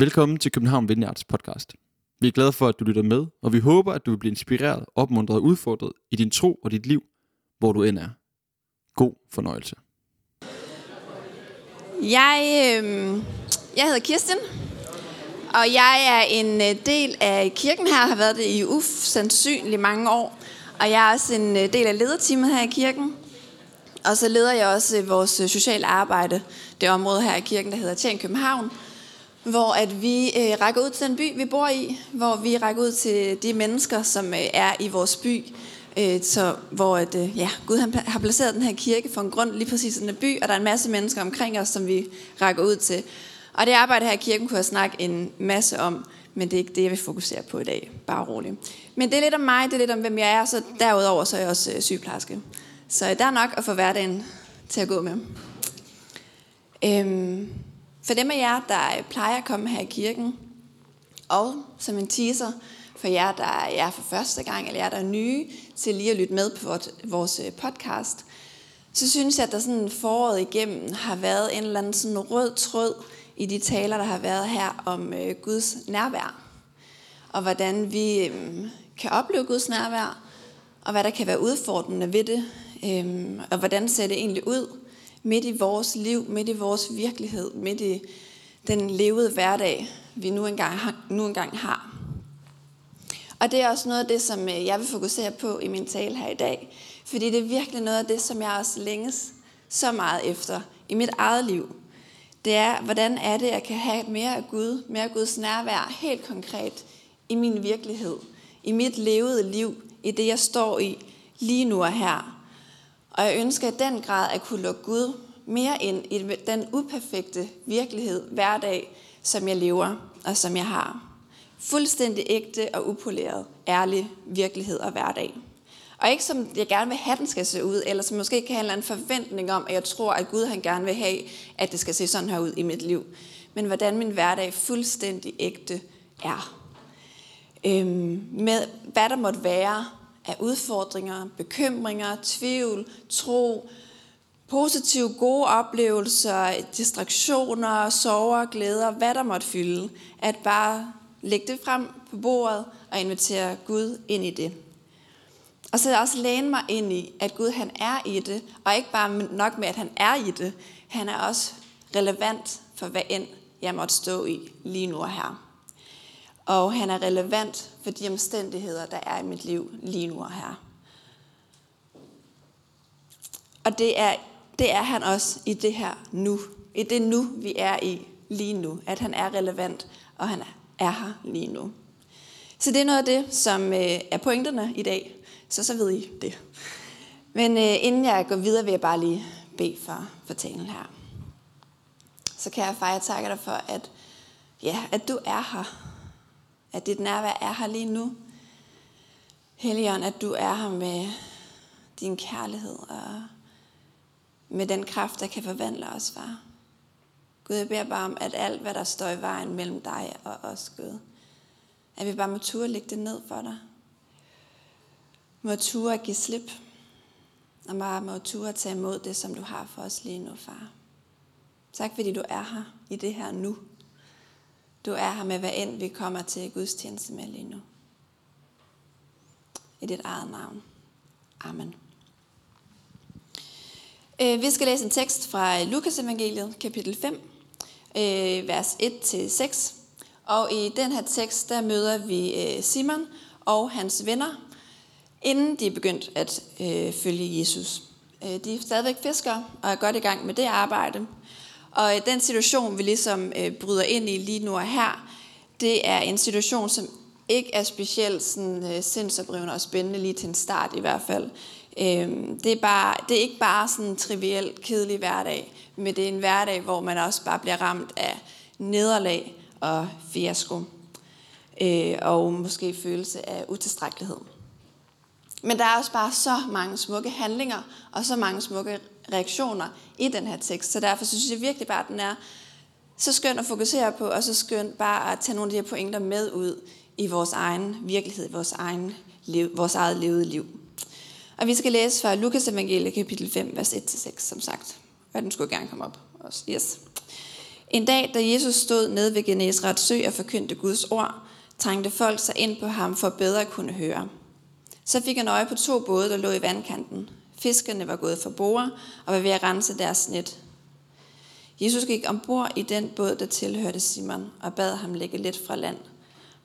Velkommen til København Vineyards podcast. Vi er glade for, at du lytter med, og vi håber, at du vil blive inspireret, opmuntret og udfordret i din tro og dit liv, hvor du end er. God fornøjelse. Jeg, øh, jeg hedder Kirsten, og jeg er en øh, del af kirken her, har været det i usandsynligt mange år. Og jeg er også en øh, del af lederteamet her i kirken. Og så leder jeg også øh, vores sociale arbejde, det område her i kirken, der hedder Tjen København, hvor at vi øh, rækker ud til den by, vi bor i, hvor vi rækker ud til de mennesker, som øh, er i vores by, øh, så, hvor at, øh, ja, Gud han har placeret den her kirke for en grund lige præcis i den her by, og der er en masse mennesker omkring os, som vi rækker ud til. Og det arbejde her i kirken kunne jeg snakke en masse om, men det er ikke det, jeg vil fokusere på i dag. Bare roligt. Men det er lidt om mig, det er lidt om, hvem jeg er, så derudover så er jeg også øh, sygeplejerske. Så der er nok at få hverdagen til at gå med. Øhm, for dem af jer, der øh, plejer at komme her i kirken, og som en teaser for jer, der er for første gang, eller jer, der er nye til lige at lytte med på vores øh, podcast, så synes jeg, at der sådan foråret igennem har været en eller anden sådan rød tråd i de taler, der har været her om øh, Guds nærvær. Og hvordan vi øh, kan opleve Guds nærvær, og hvad der kan være udfordrende ved det, øh, og hvordan ser det egentlig ud midt i vores liv, midt i vores virkelighed, midt i den levede hverdag, vi nu engang, nu engang har. Og det er også noget af det, som øh, jeg vil fokusere på i min tale her i dag. Fordi det er virkelig noget af det, som jeg også længes så meget efter i mit eget liv. Det er, hvordan er det, jeg kan have mere af Gud, mere af Guds nærvær, helt konkret i min virkelighed, i mit levede liv, i det, jeg står i lige nu og her. Og jeg ønsker i den grad at kunne lukke Gud mere ind i den uperfekte virkelighed, hverdag, som jeg lever og som jeg har. Fuldstændig ægte og upoleret, ærlig virkelighed og hverdag. Og ikke som jeg gerne vil have, den skal se ud, eller som måske kan have en forventning om, at jeg tror, at Gud han gerne vil have, at det skal se sådan her ud i mit liv. Men hvordan min hverdag fuldstændig ægte er. Øhm, med hvad der måtte være af udfordringer, bekymringer, tvivl, tro, positive, gode oplevelser, distraktioner, sorger, glæder, hvad der måtte fylde. At bare lægge det frem på bordet og invitere Gud ind i det. Og så også læne mig ind i, at Gud han er i det, og ikke bare nok med, at han er i det, han er også relevant for hvad end jeg måtte stå i lige nu og her. Og han er relevant for de omstændigheder, der er i mit liv lige nu og her. Og det er, det er han også i det her nu. I det nu, vi er i lige nu. At han er relevant, og han er her lige nu. Så det er noget af det, som øh, er pointerne i dag. Så så ved I det. Men øh, inden jeg går videre, vil jeg bare lige bede for, for talen her. Så kan jeg fejre takke dig for, at, ja, at du er her at dit nærvær er her lige nu. Helligånd, at du er her med din kærlighed og med den kraft, der kan forvandle os, far. Gud, jeg beder bare om, at alt, hvad der står i vejen mellem dig og os, Gud, at vi bare må ture lægge det ned for dig. Må turde at give slip, og bare må turde at tage imod det, som du har for os lige nu, far. Tak fordi du er her i det her nu. Du er her med, hvad end vi kommer til gudstjeneste med lige nu. I dit eget navn. Amen. Øh, vi skal læse en tekst fra Lukas evangeliet, kapitel 5, øh, vers 1-6. Og i den her tekst, der møder vi øh, Simon og hans venner, inden de er begyndt at følge Jesus. De er stadigvæk fiskere og er godt i gang med det arbejde. Og øh, den situation, vi ligesom øh, bryder ind i lige nu og her, det er en situation, som ikke er specielt sådan, øh, sindsoprivende og spændende lige til en start i hvert fald. Øhm, det, er bare, det er ikke bare sådan en triviel, kedelig hverdag, men det er en hverdag, hvor man også bare bliver ramt af nederlag og fiasko. Øh, og måske følelse af utilstrækkelighed. Men der er også bare så mange smukke handlinger og så mange smukke reaktioner i den her tekst. Så derfor synes jeg virkelig bare, at den er så skøn at fokusere på, og så skøn bare at tage nogle af de her pointer med ud i vores egen virkelighed, vores, egen liv, vores eget levede liv. Og vi skal læse fra Lukas evangelie kapitel 5, vers 1-6, som sagt. Og den skulle gerne komme op også. Yes. En dag, da Jesus stod nede ved Genesrets sø og forkyndte Guds ord, trængte folk sig ind på ham for bedre at kunne høre. Så fik han øje på to både, der lå i vandkanten. Fiskerne var gået for bord og var ved at rense deres net. Jesus gik ombord i den båd, der tilhørte Simon, og bad ham lægge lidt fra land,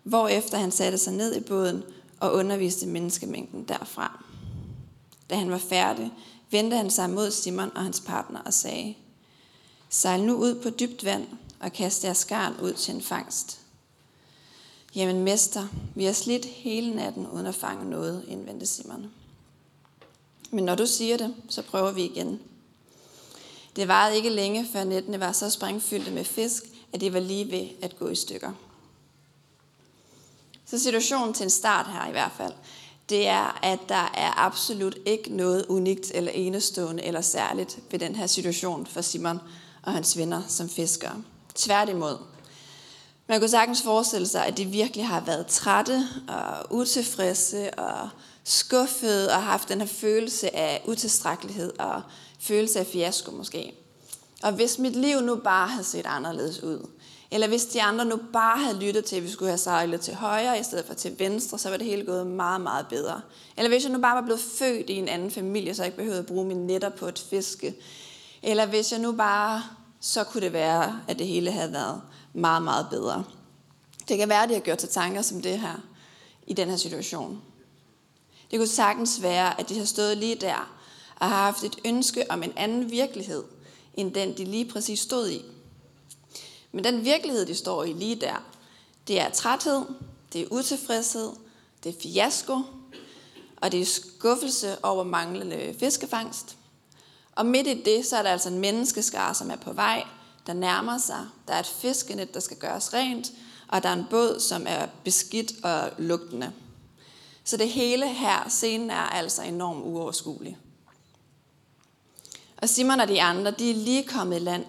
hvorefter han satte sig ned i båden og underviste menneskemængden derfra. Da han var færdig, vendte han sig mod Simon og hans partner og sagde, Sejl nu ud på dybt vand og kast jeres garn ud til en fangst. Jamen mester, vi har slidt hele natten uden at fange noget, indvendte Simon. Men når du siger det, så prøver vi igen. Det varede ikke længe, før nettene var så sprængfyldte med fisk, at det var lige ved at gå i stykker. Så situationen til en start her i hvert fald, det er, at der er absolut ikke noget unikt eller enestående eller særligt ved den her situation for Simon og hans venner som fiskere. Tværtimod. Man kunne sagtens forestille sig, at de virkelig har været trætte og utilfredse og skuffede og haft den her følelse af utilstrækkelighed og følelse af fiasko måske. Og hvis mit liv nu bare havde set anderledes ud, eller hvis de andre nu bare havde lyttet til, at vi skulle have sejlet til højre i stedet for til venstre, så var det hele gået meget, meget bedre. Eller hvis jeg nu bare var blevet født i en anden familie, så jeg ikke behøvede at bruge min netter på et fiske. Eller hvis jeg nu bare, så kunne det være, at det hele havde været meget, meget bedre. Det kan være, at de har gjort sig tanker som det her, i den her situation. Det kunne sagtens være, at de har stået lige der, og har haft et ønske om en anden virkelighed, end den de lige præcis stod i. Men den virkelighed, de står i lige der, det er træthed, det er utilfredshed, det er fiasko, og det er skuffelse over manglende fiskefangst. Og midt i det, så er der altså en menneskeskar, som er på vej, der nærmer sig. Der er et fiskenet, der skal gøres rent, og der er en båd, som er beskidt og lugtende. Så det hele her, scenen er altså enormt uoverskuelig. Og Simon og de andre, de er lige kommet i land.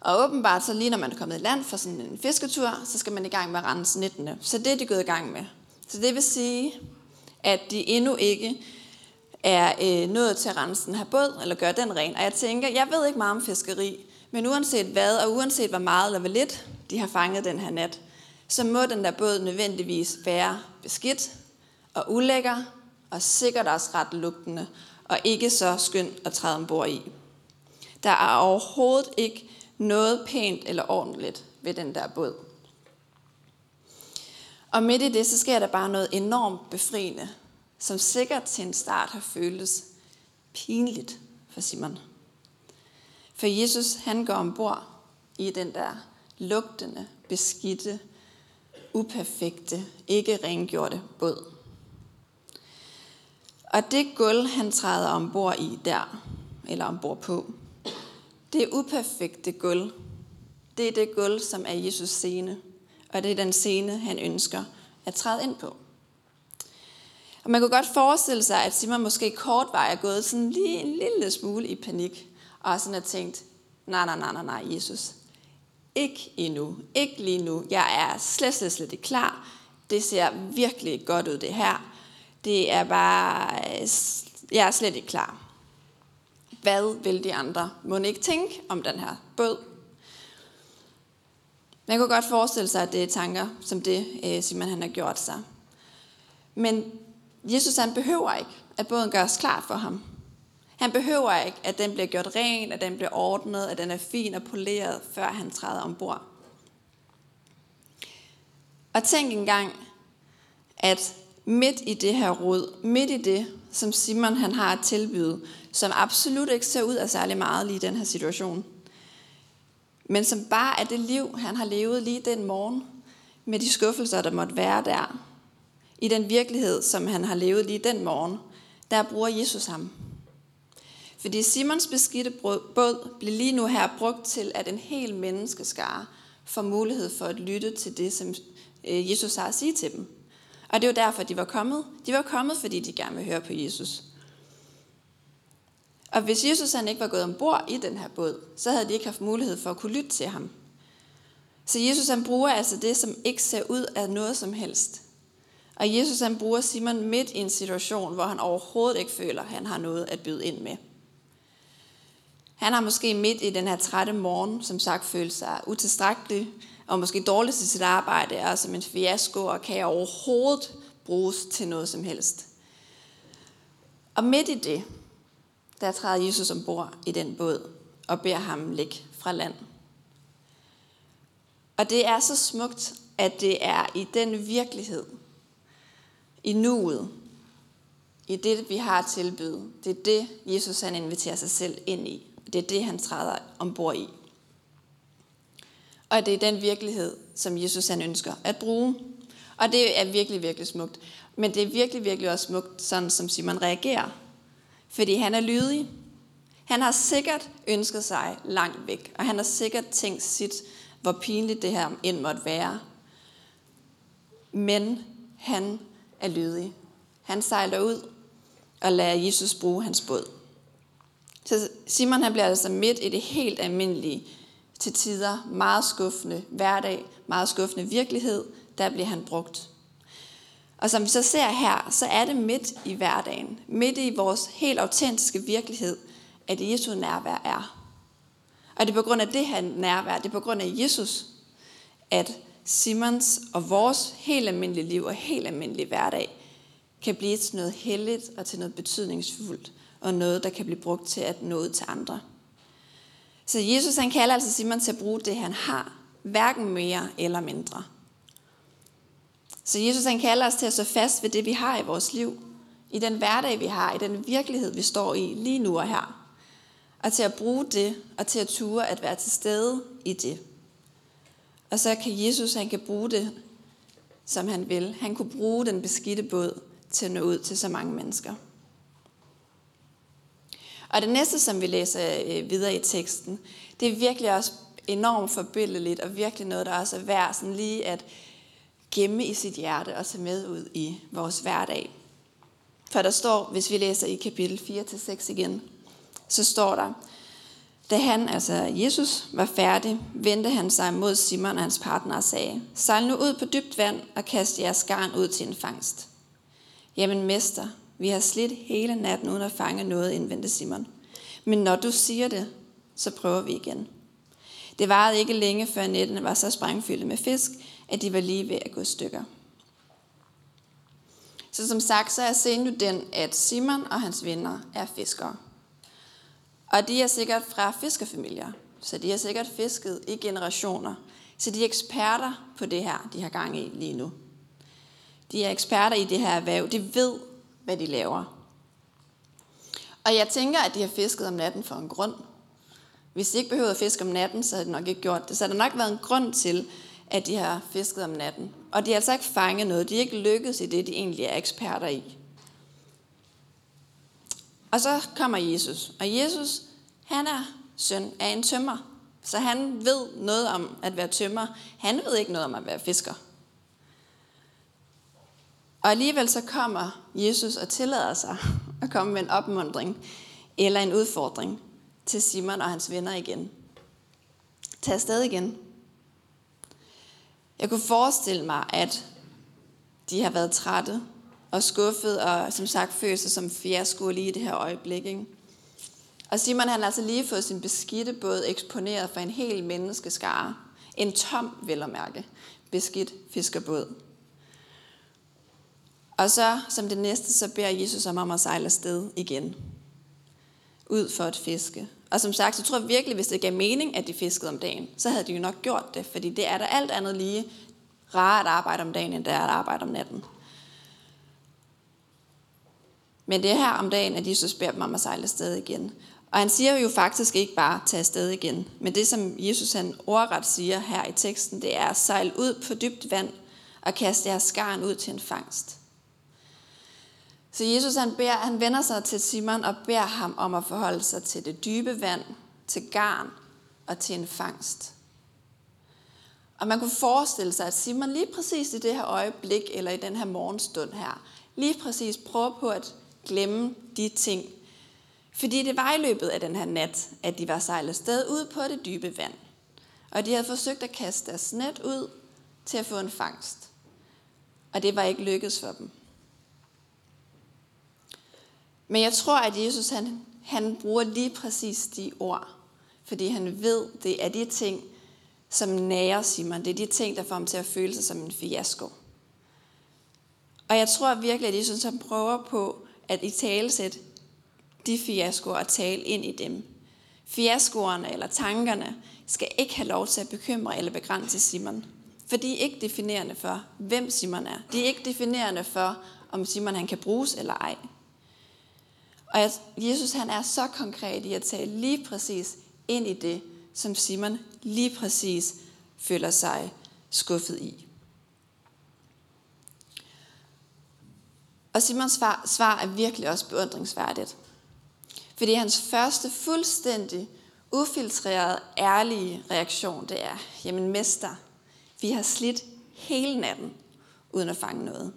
Og åbenbart, så lige når man er kommet i land for sådan en fisketur, så skal man i gang med at rense nettene. Så det er de gået i gang med. Så det vil sige, at de endnu ikke er øh, nået til at rense den her båd, eller gøre den ren. Og jeg tænker, jeg ved ikke meget om fiskeri, men uanset hvad, og uanset hvor meget eller hvor lidt de har fanget den her nat, så må den der båd nødvendigvis være beskidt og ulækker, og sikkert også ret lugtende, og ikke så skøn at træde ombord i. Der er overhovedet ikke noget pænt eller ordentligt ved den der båd. Og midt i det, så sker der bare noget enormt befriende, som sikkert til en start har føltes pinligt for Simon. For Jesus, han går ombord i den der lugtende, beskidte, uperfekte, ikke rengjorte båd. Og det gulv, han træder ombord i der, eller ombord på, det uperfekte gulv, det er det gulv, som er Jesus scene. Og det er den scene, han ønsker at træde ind på. Og man kunne godt forestille sig, at Simon måske kort vej er gået sådan lige en lille smule i panik. Og sådan har tænkt, nej, nej, nej, nej, nej, Jesus. Ikke endnu. Ikke lige nu. Jeg er slet, slet, slet ikke klar. Det ser virkelig godt ud, det her. Det er bare, øh, jeg er slet ikke klar. Hvad vil de andre må ikke tænke om den her båd? Man kunne godt forestille sig, at det er tanker som det, øh, Simon han har gjort sig. Men Jesus han behøver ikke, at båden gøres klar for ham. Han behøver ikke, at den bliver gjort ren, at den bliver ordnet, at den er fin og poleret, før han træder ombord. Og tænk engang, at midt i det her rod, midt i det, som Simon han har at tilbyde, som absolut ikke ser ud af særlig meget lige i den her situation, men som bare er det liv, han har levet lige den morgen, med de skuffelser, der måtte være der, i den virkelighed, som han har levet lige den morgen, der bruger Jesus ham. Fordi Simons beskidte båd bliver lige nu her brugt til, at en hel menneskeskare får mulighed for at lytte til det, som øh, Jesus har at sige til dem. Og det er jo derfor, de var kommet. De var kommet, fordi de gerne vil høre på Jesus. Og hvis Jesus han ikke var gået ombord i den her båd, så havde de ikke haft mulighed for at kunne lytte til ham. Så Jesus han bruger altså det, som ikke ser ud af noget som helst. Og Jesus han bruger Simon midt i en situation, hvor han overhovedet ikke føler, at han har noget at byde ind med. Han har måske midt i den her trætte morgen, som sagt, følt sig utilstrækkelig og måske dårligt til sit arbejde, og som en fiasko, og kan overhovedet bruges til noget som helst. Og midt i det, der træder Jesus ombord i den båd og beder ham ligge fra land. Og det er så smukt, at det er i den virkelighed, i nuet, i det, vi har at tilbyde. Det er det, Jesus han inviterer sig selv ind i. Det er det, han træder ombord i. Og det er den virkelighed, som Jesus han ønsker at bruge. Og det er virkelig, virkelig smukt. Men det er virkelig, virkelig også smukt, sådan som Simon reagerer. Fordi han er lydig. Han har sikkert ønsket sig langt væk, og han har sikkert tænkt sit, hvor pinligt det her end måtte være. Men han er lydig. Han sejler ud og lader Jesus bruge hans båd. Så Simon han bliver altså midt i det helt almindelige, til tider meget skuffende hverdag, meget skuffende virkelighed, der bliver han brugt. Og som vi så ser her, så er det midt i hverdagen, midt i vores helt autentiske virkelighed, at Jesu nærvær er. Og det er på grund af det her nærvær, det er på grund af Jesus, at Simons og vores helt almindelige liv og helt almindelige hverdag kan blive til noget helligt og til noget betydningsfuldt, og noget, der kan blive brugt til at nå til andre. Så Jesus han kalder altså Simon til at bruge det, han har, hverken mere eller mindre. Så Jesus han kalder os til at stå fast ved det, vi har i vores liv, i den hverdag, vi har, i den virkelighed, vi står i lige nu og her. Og til at bruge det, og til at ture at være til stede i det. Og så kan Jesus, han kan bruge det, som han vil. Han kunne bruge den beskidte båd til at nå ud til så mange mennesker. Og det næste, som vi læser øh, videre i teksten, det er virkelig også enormt forbilledeligt, og virkelig noget, der også er værd sådan lige at gemme i sit hjerte og tage med ud i vores hverdag. For der står, hvis vi læser i kapitel 4-6 igen, så står der, da han, altså Jesus, var færdig, vendte han sig mod Simon og hans partner og sagde, Sejl nu ud på dybt vand og kast jeres garn ud til en fangst. Jamen mester, vi har slidt hele natten uden at fange noget, indvendte Simon. Men når du siger det, så prøver vi igen. Det varede ikke længe, før nettene var så sprængfyldte med fisk, at de var lige ved at gå i stykker. Så som sagt, så er scenen jo den, at Simon og hans venner er fiskere. Og de er sikkert fra fiskerfamilier, så de har sikkert fisket i generationer. Så de er eksperter på det her, de har gang i lige nu. De er eksperter i det her erhverv. De ved, hvad de laver. Og jeg tænker, at de har fisket om natten for en grund. Hvis de ikke behøvede at fiske om natten, så havde de nok ikke gjort det. Så har der nok været en grund til, at de har fisket om natten. Og de har altså ikke fanget noget. De er ikke lykkedes i det, de egentlig er eksperter i. Og så kommer Jesus. Og Jesus, han er søn af en tømmer. Så han ved noget om at være tømmer. Han ved ikke noget om at være fisker. Og alligevel så kommer Jesus og tillader sig at komme med en opmundring eller en udfordring til Simon og hans venner igen. Tag afsted igen. Jeg kunne forestille mig, at de har været trætte og skuffet og som sagt føler sig som fiasko lige i det her øjeblik. Ikke? Og Simon han har altså lige fået sin beskidte båd eksponeret for en hel menneskeskare. En tom, vel at mærke, beskidt fiskerbåd. Og så som det næste, så beder Jesus om at sejle afsted igen. Ud for at fiske. Og som sagt, så tror jeg virkelig, hvis det gav mening, at de fiskede om dagen, så havde de jo nok gjort det, fordi det er der alt andet lige rart at arbejde om dagen, end det er at arbejde om natten. Men det er her om dagen, at Jesus beder dem om at sejle afsted igen. Og han siger jo faktisk ikke bare tag afsted igen, men det som Jesus han ordret siger her i teksten, det er sejl ud på dybt vand og kast jeres skarn ud til en fangst. Så Jesus han, beder, han vender sig til Simon og beder ham om at forholde sig til det dybe vand, til garn og til en fangst. Og man kunne forestille sig, at Simon lige præcis i det her øjeblik, eller i den her morgenstund her, lige præcis prøver på at glemme de ting. Fordi det var i løbet af den her nat, at de var sejlet sted ud på det dybe vand. Og de havde forsøgt at kaste deres net ud til at få en fangst. Og det var ikke lykkedes for dem. Men jeg tror, at Jesus han han bruger lige præcis de ord, fordi han ved, det er de ting, som nærer Simon. Det er de ting, der får ham til at føle sig som en fiasko. Og jeg tror virkelig, at Jesus han prøver på at i talesæt de fiaskoer og tale ind i dem. Fiaskoerne eller tankerne skal ikke have lov til at bekymre eller begrænse Simon. For de er ikke definerende for, hvem Simon er. De er ikke definerende for, om Simon han kan bruges eller ej. Og Jesus han er så konkret i at tale lige præcis ind i det, som Simon lige præcis føler sig skuffet i. Og Simons svar, svar er virkelig også beundringsværdigt. Fordi hans første fuldstændig ufiltreret, ærlige reaktion, det er, jamen mester, vi har slidt hele natten, uden at fange noget.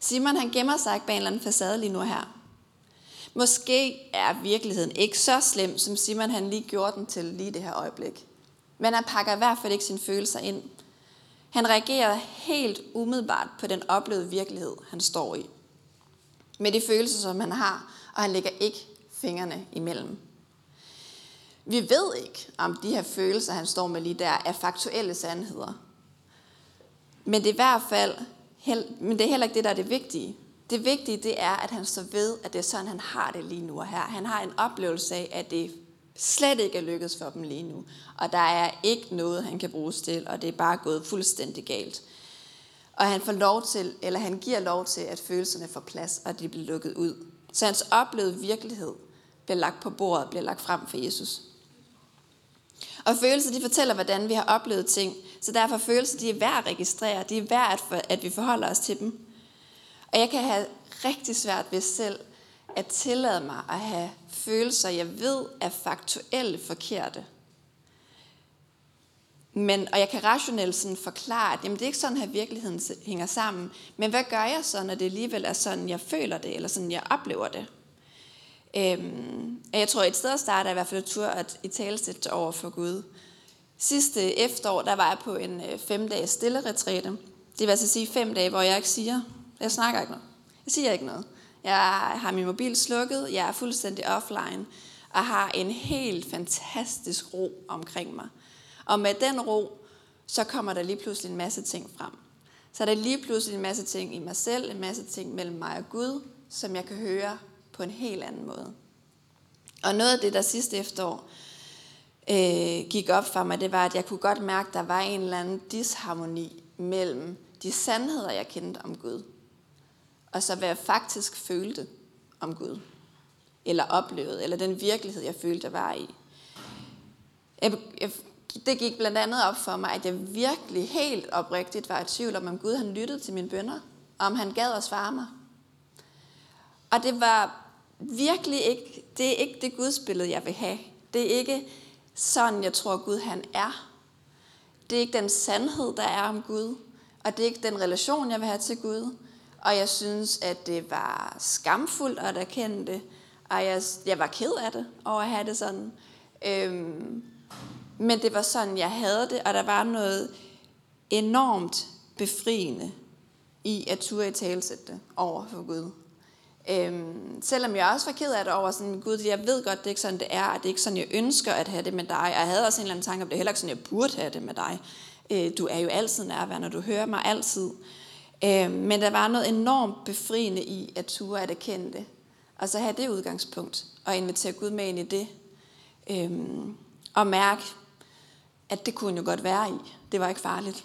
Simon han gemmer sig ikke bag en eller anden facade lige nu her. Måske er virkeligheden ikke så slem, som Simon han lige gjorde den til lige det her øjeblik. Men han pakker i hvert fald ikke sine følelser ind. Han reagerer helt umiddelbart på den oplevede virkelighed, han står i. Med de følelser, som han har, og han lægger ikke fingrene imellem. Vi ved ikke, om de her følelser, han står med lige der, er faktuelle sandheder. Men det er i hvert fald, men det er heller ikke det, der er det vigtige. Det vigtige, det er, at han står ved, at det er sådan, han har det lige nu og her. Han har en oplevelse af, at det slet ikke er lykkedes for dem lige nu. Og der er ikke noget, han kan bruges til, og det er bare gået fuldstændig galt. Og han får lov til, eller han giver lov til, at følelserne får plads, og de bliver lukket ud. Så hans oplevede virkelighed bliver lagt på bordet, bliver lagt frem for Jesus. Og følelser, de fortæller, hvordan vi har oplevet ting. Så derfor følelser, de er værd at registrere. De er værd, at, for, at vi forholder os til dem. Og jeg kan have rigtig svært ved selv at tillade mig at have følelser, jeg ved er faktuelle forkerte. Men, og jeg kan rationelt sådan forklare, at jamen, det er ikke sådan, at virkeligheden hænger sammen. Men hvad gør jeg så, når det alligevel er sådan, jeg føler det, eller sådan, jeg oplever det? Øhm, jeg tror, et sted at starte er i hvert fald tur at i talesætte over for Gud. Sidste efterår, der var jeg på en øh, fem dages stille retræte. Det vil altså sige fem dage, hvor jeg ikke siger, jeg snakker ikke noget. Jeg siger ikke noget. Jeg har min mobil slukket, jeg er fuldstændig offline, og har en helt fantastisk ro omkring mig. Og med den ro, så kommer der lige pludselig en masse ting frem. Så er der lige pludselig en masse ting i mig selv, en masse ting mellem mig og Gud, som jeg kan høre på en helt anden måde. Og noget af det, der sidste efterår øh, gik op for mig, det var, at jeg kunne godt mærke, at der var en eller anden disharmoni mellem de sandheder, jeg kendte om Gud, og så hvad jeg faktisk følte om Gud, eller oplevede, eller den virkelighed, jeg følte, jeg var i. Jeg, jeg, det gik blandt andet op for mig, at jeg virkelig helt oprigtigt var i tvivl om, om Gud han lyttede til mine bønder, og om han gad at svare mig. Og det var virkelig ikke, det er ikke det gudsbillede, jeg vil have. Det er ikke sådan, jeg tror, Gud han er. Det er ikke den sandhed, der er om Gud. Og det er ikke den relation, jeg vil have til Gud. Og jeg synes, at det var skamfuldt at erkende det. Og jeg, jeg var ked af det over at have det sådan. Øhm, men det var sådan, jeg havde det, og der var noget enormt befriende i at turde i talsætte det over for Gud. Øhm, selvom jeg også var ked af det over sådan, Gud, jeg ved godt, det er ikke sådan, det er, og det er ikke sådan, jeg ønsker at have det med dig. Og jeg havde også en eller anden tanke om, det er heller ikke sådan, jeg burde have det med dig. Øh, du er jo altid nærværende, og du hører mig altid. Øh, men der var noget enormt befriende i at ture at erkende det. Og så have det udgangspunkt, og invitere Gud med ind i det. Øh, og mærke, at det kunne jo godt være i. Det var ikke farligt.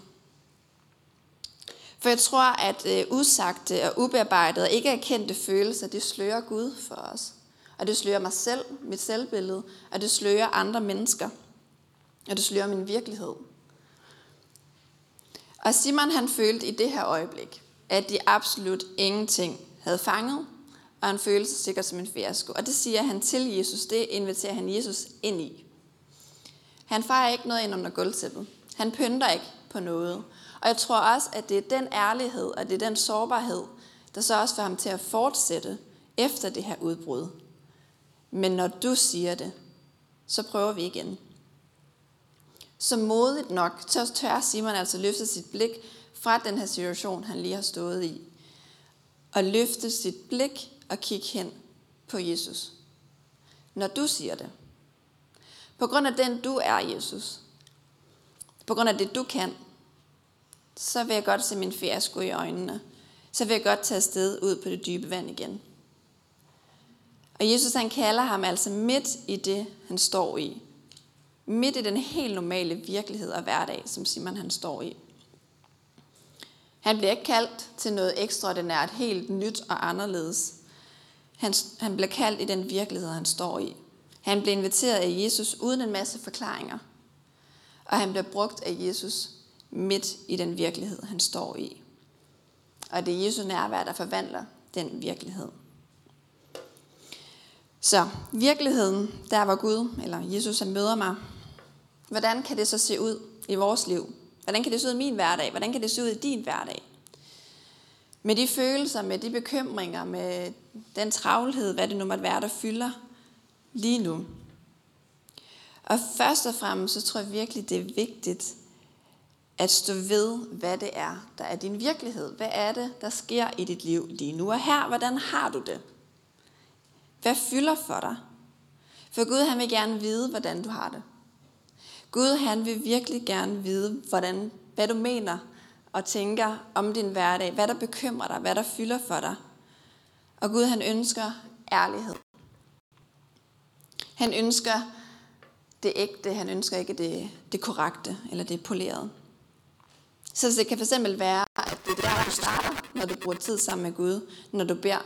For jeg tror, at øh, usagte og ubearbejdede og ikke erkendte følelser, det slører Gud for os. Og det slører mig selv, mit selvbillede, og det slører andre mennesker. Og det slører min virkelighed. Og Simon han følte i det her øjeblik, at de absolut ingenting havde fanget, og han følte sig sikkert som en fiasko. Og det siger han til Jesus, det inviterer han Jesus ind i. Han fejrer ikke noget ind under gulvtæppet. Han pynter ikke på noget. Og jeg tror også, at det er den ærlighed, og det er den sårbarhed, der så også får ham til at fortsætte efter det her udbrud. Men når du siger det, så prøver vi igen. Så modigt nok, så tør Simon altså løfte sit blik fra den her situation, han lige har stået i. Og løfte sit blik og kigge hen på Jesus. når du siger det. På grund af den du er, Jesus. På grund af det du kan. Så vil jeg godt se min fiasko i øjnene. Så vil jeg godt tage afsted ud på det dybe vand igen. Og Jesus han kalder ham altså midt i det, han står i. Midt i den helt normale virkelighed og hverdag, som Simon han står i. Han bliver ikke kaldt til noget ekstraordinært, helt nyt og anderledes. Han, han bliver kaldt i den virkelighed, han står i. Han bliver inviteret af Jesus uden en masse forklaringer. Og han bliver brugt af Jesus midt i den virkelighed, han står i. Og det er Jesu nærvær, der forvandler den virkelighed. Så virkeligheden, der var Gud, eller Jesus, han møder mig. Hvordan kan det så se ud i vores liv? Hvordan kan det se ud i min hverdag? Hvordan kan det se ud i din hverdag? Med de følelser, med de bekymringer, med den travlhed, hvad det nu måtte være, der fylder lige nu. Og først og fremmest, så tror jeg virkelig, det er vigtigt at stå ved, hvad det er, der er din virkelighed. Hvad er det, der sker i dit liv lige nu og her? Hvordan har du det? Hvad fylder for dig? For Gud, han vil gerne vide, hvordan du har det. Gud, han vil virkelig gerne vide, hvordan, hvad du mener og tænker om din hverdag, hvad der bekymrer dig, hvad der fylder for dig. Og Gud, han ønsker ærlighed. Han ønsker det ægte, han ønsker ikke det, det korrekte eller det polerede. Så det kan fx være, at det er der, du starter, når du bruger tid sammen med Gud, når du beder.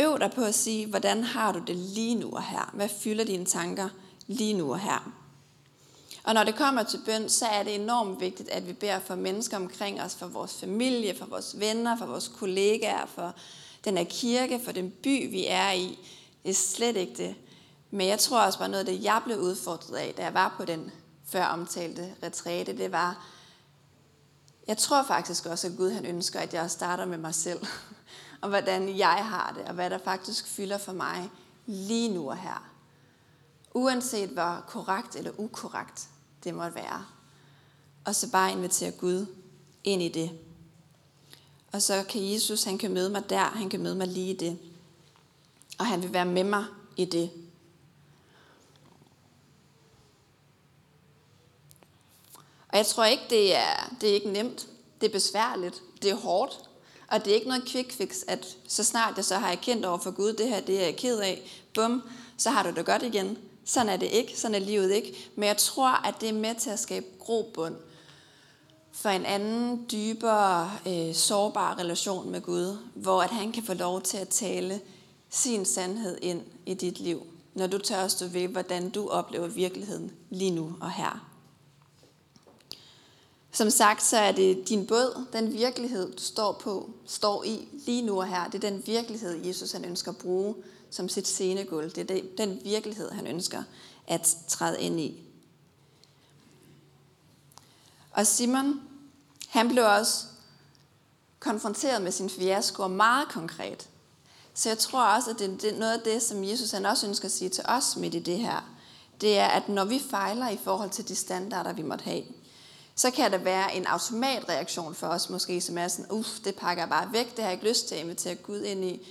Øv dig på at sige, hvordan har du det lige nu og her? Hvad fylder dine tanker lige nu og her? Og når det kommer til bøn, så er det enormt vigtigt, at vi beder for mennesker omkring os, for vores familie, for vores venner, for vores kollegaer, for den her kirke, for den by, vi er i. Det er slet ikke det. Men jeg tror også bare noget af det, jeg blev udfordret af, da jeg var på den før omtalte retræte, det var, jeg tror faktisk også, at Gud han ønsker, at jeg starter med mig selv. og hvordan jeg har det, og hvad der faktisk fylder for mig lige nu og her. Uanset hvor korrekt eller ukorrekt det måtte være. Og så bare invitere Gud ind i det. Og så kan Jesus, han kan møde mig der, han kan møde mig lige i det. Og han vil være med mig i det. Og jeg tror ikke, det er, det er ikke nemt. Det er besværligt. Det er hårdt. Og det er ikke noget quick fix, at så snart jeg så har erkendt over for Gud, det her det er jeg ked af, bum, så har du det godt igen. Sådan er det ikke, sådan er livet ikke. Men jeg tror, at det er med til at skabe grobund for en anden, dybere, øh, sårbar relation med Gud, hvor at han kan få lov til at tale sin sandhed ind i dit liv, når du tør at stå ved, hvordan du oplever virkeligheden lige nu og her. Som sagt, så er det din båd, den virkelighed, du står på, står i lige nu og her. Det er den virkelighed, Jesus han ønsker at bruge som sit scenegulv. Det er den virkelighed, han ønsker at træde ind i. Og Simon, han blev også konfronteret med sin fiasko meget konkret. Så jeg tror også, at det er noget af det, som Jesus han også ønsker at sige til os midt i det her. Det er, at når vi fejler i forhold til de standarder, vi måtte have, så kan der være en automatreaktion for os måske, som er sådan, uff, det pakker jeg bare væk, det har jeg ikke lyst til at invitere Gud ind i.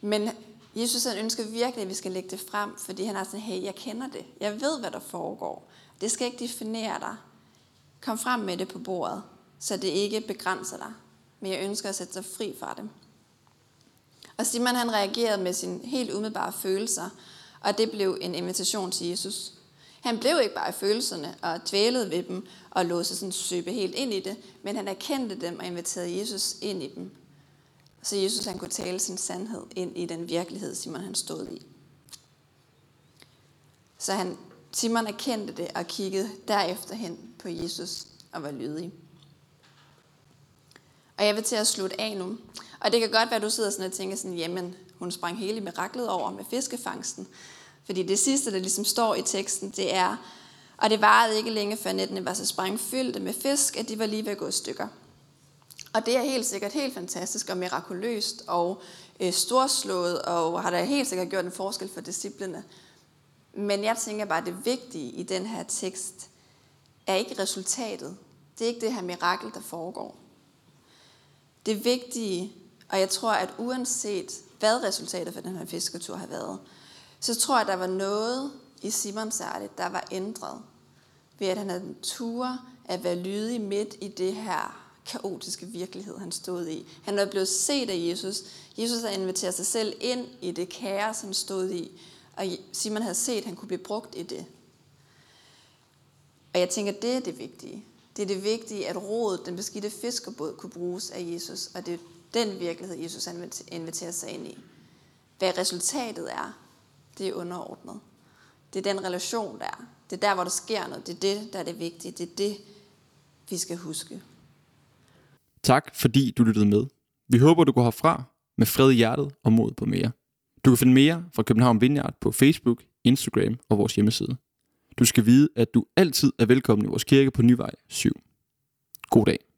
Men Jesus han ønsker virkelig, at vi skal lægge det frem, fordi han er sådan, hey, jeg kender det. Jeg ved, hvad der foregår. Det skal ikke definere dig. Kom frem med det på bordet, så det ikke begrænser dig. Men jeg ønsker at sætte sig fri fra det. Og Simon han reagerede med sine helt umiddelbare følelser, og det blev en invitation til Jesus. Han blev ikke bare i følelserne og dvælede ved dem og lå sig sådan søbe helt ind i det, men han erkendte dem og inviterede Jesus ind i dem. Så Jesus han kunne tale sin sandhed ind i den virkelighed, Simon han stod i. Så han, Simon erkendte det og kiggede derefter hen på Jesus og var lydig. Og jeg vil til at slutte af nu. Og det kan godt være, at du sidder sådan og tænker sådan, jamen, hun sprang hele miraklet over med fiskefangsten. Fordi det sidste, der ligesom står i teksten, det er, og det varede ikke længe, før nettene var så sprængfyldte med fisk, at de var lige ved at gå i stykker. Og det er helt sikkert helt fantastisk og mirakuløst og øh, storslået, og har da helt sikkert gjort en forskel for disciplene. Men jeg tænker bare, at det vigtige i den her tekst er ikke resultatet. Det er ikke det her mirakel, der foregår. Det vigtige, og jeg tror, at uanset hvad resultatet for den her fisketur har været, så tror jeg, der var noget i Simon særligt, der var ændret ved, at han havde den tur at være lydig midt i det her kaotiske virkelighed, han stod i. Han var blevet set af Jesus. Jesus havde inviteret sig selv ind i det kaos, han stod i. Og Simon havde set, at han kunne blive brugt i det. Og jeg tænker, det er det vigtige. Det er det vigtige, at rådet, den beskidte fiskerbåd, kunne bruges af Jesus. Og det er den virkelighed, Jesus inviterer sig ind i. Hvad resultatet er, det er underordnet. Det er den relation, der er. Det er der, hvor der sker noget. Det er det, der er det vigtige. Det er det, vi skal huske. Tak, fordi du lyttede med. Vi håber, du går herfra med fred i hjertet og mod på mere. Du kan finde mere fra København Vineyard på Facebook, Instagram og vores hjemmeside. Du skal vide, at du altid er velkommen i vores kirke på Nyvej 7. God dag.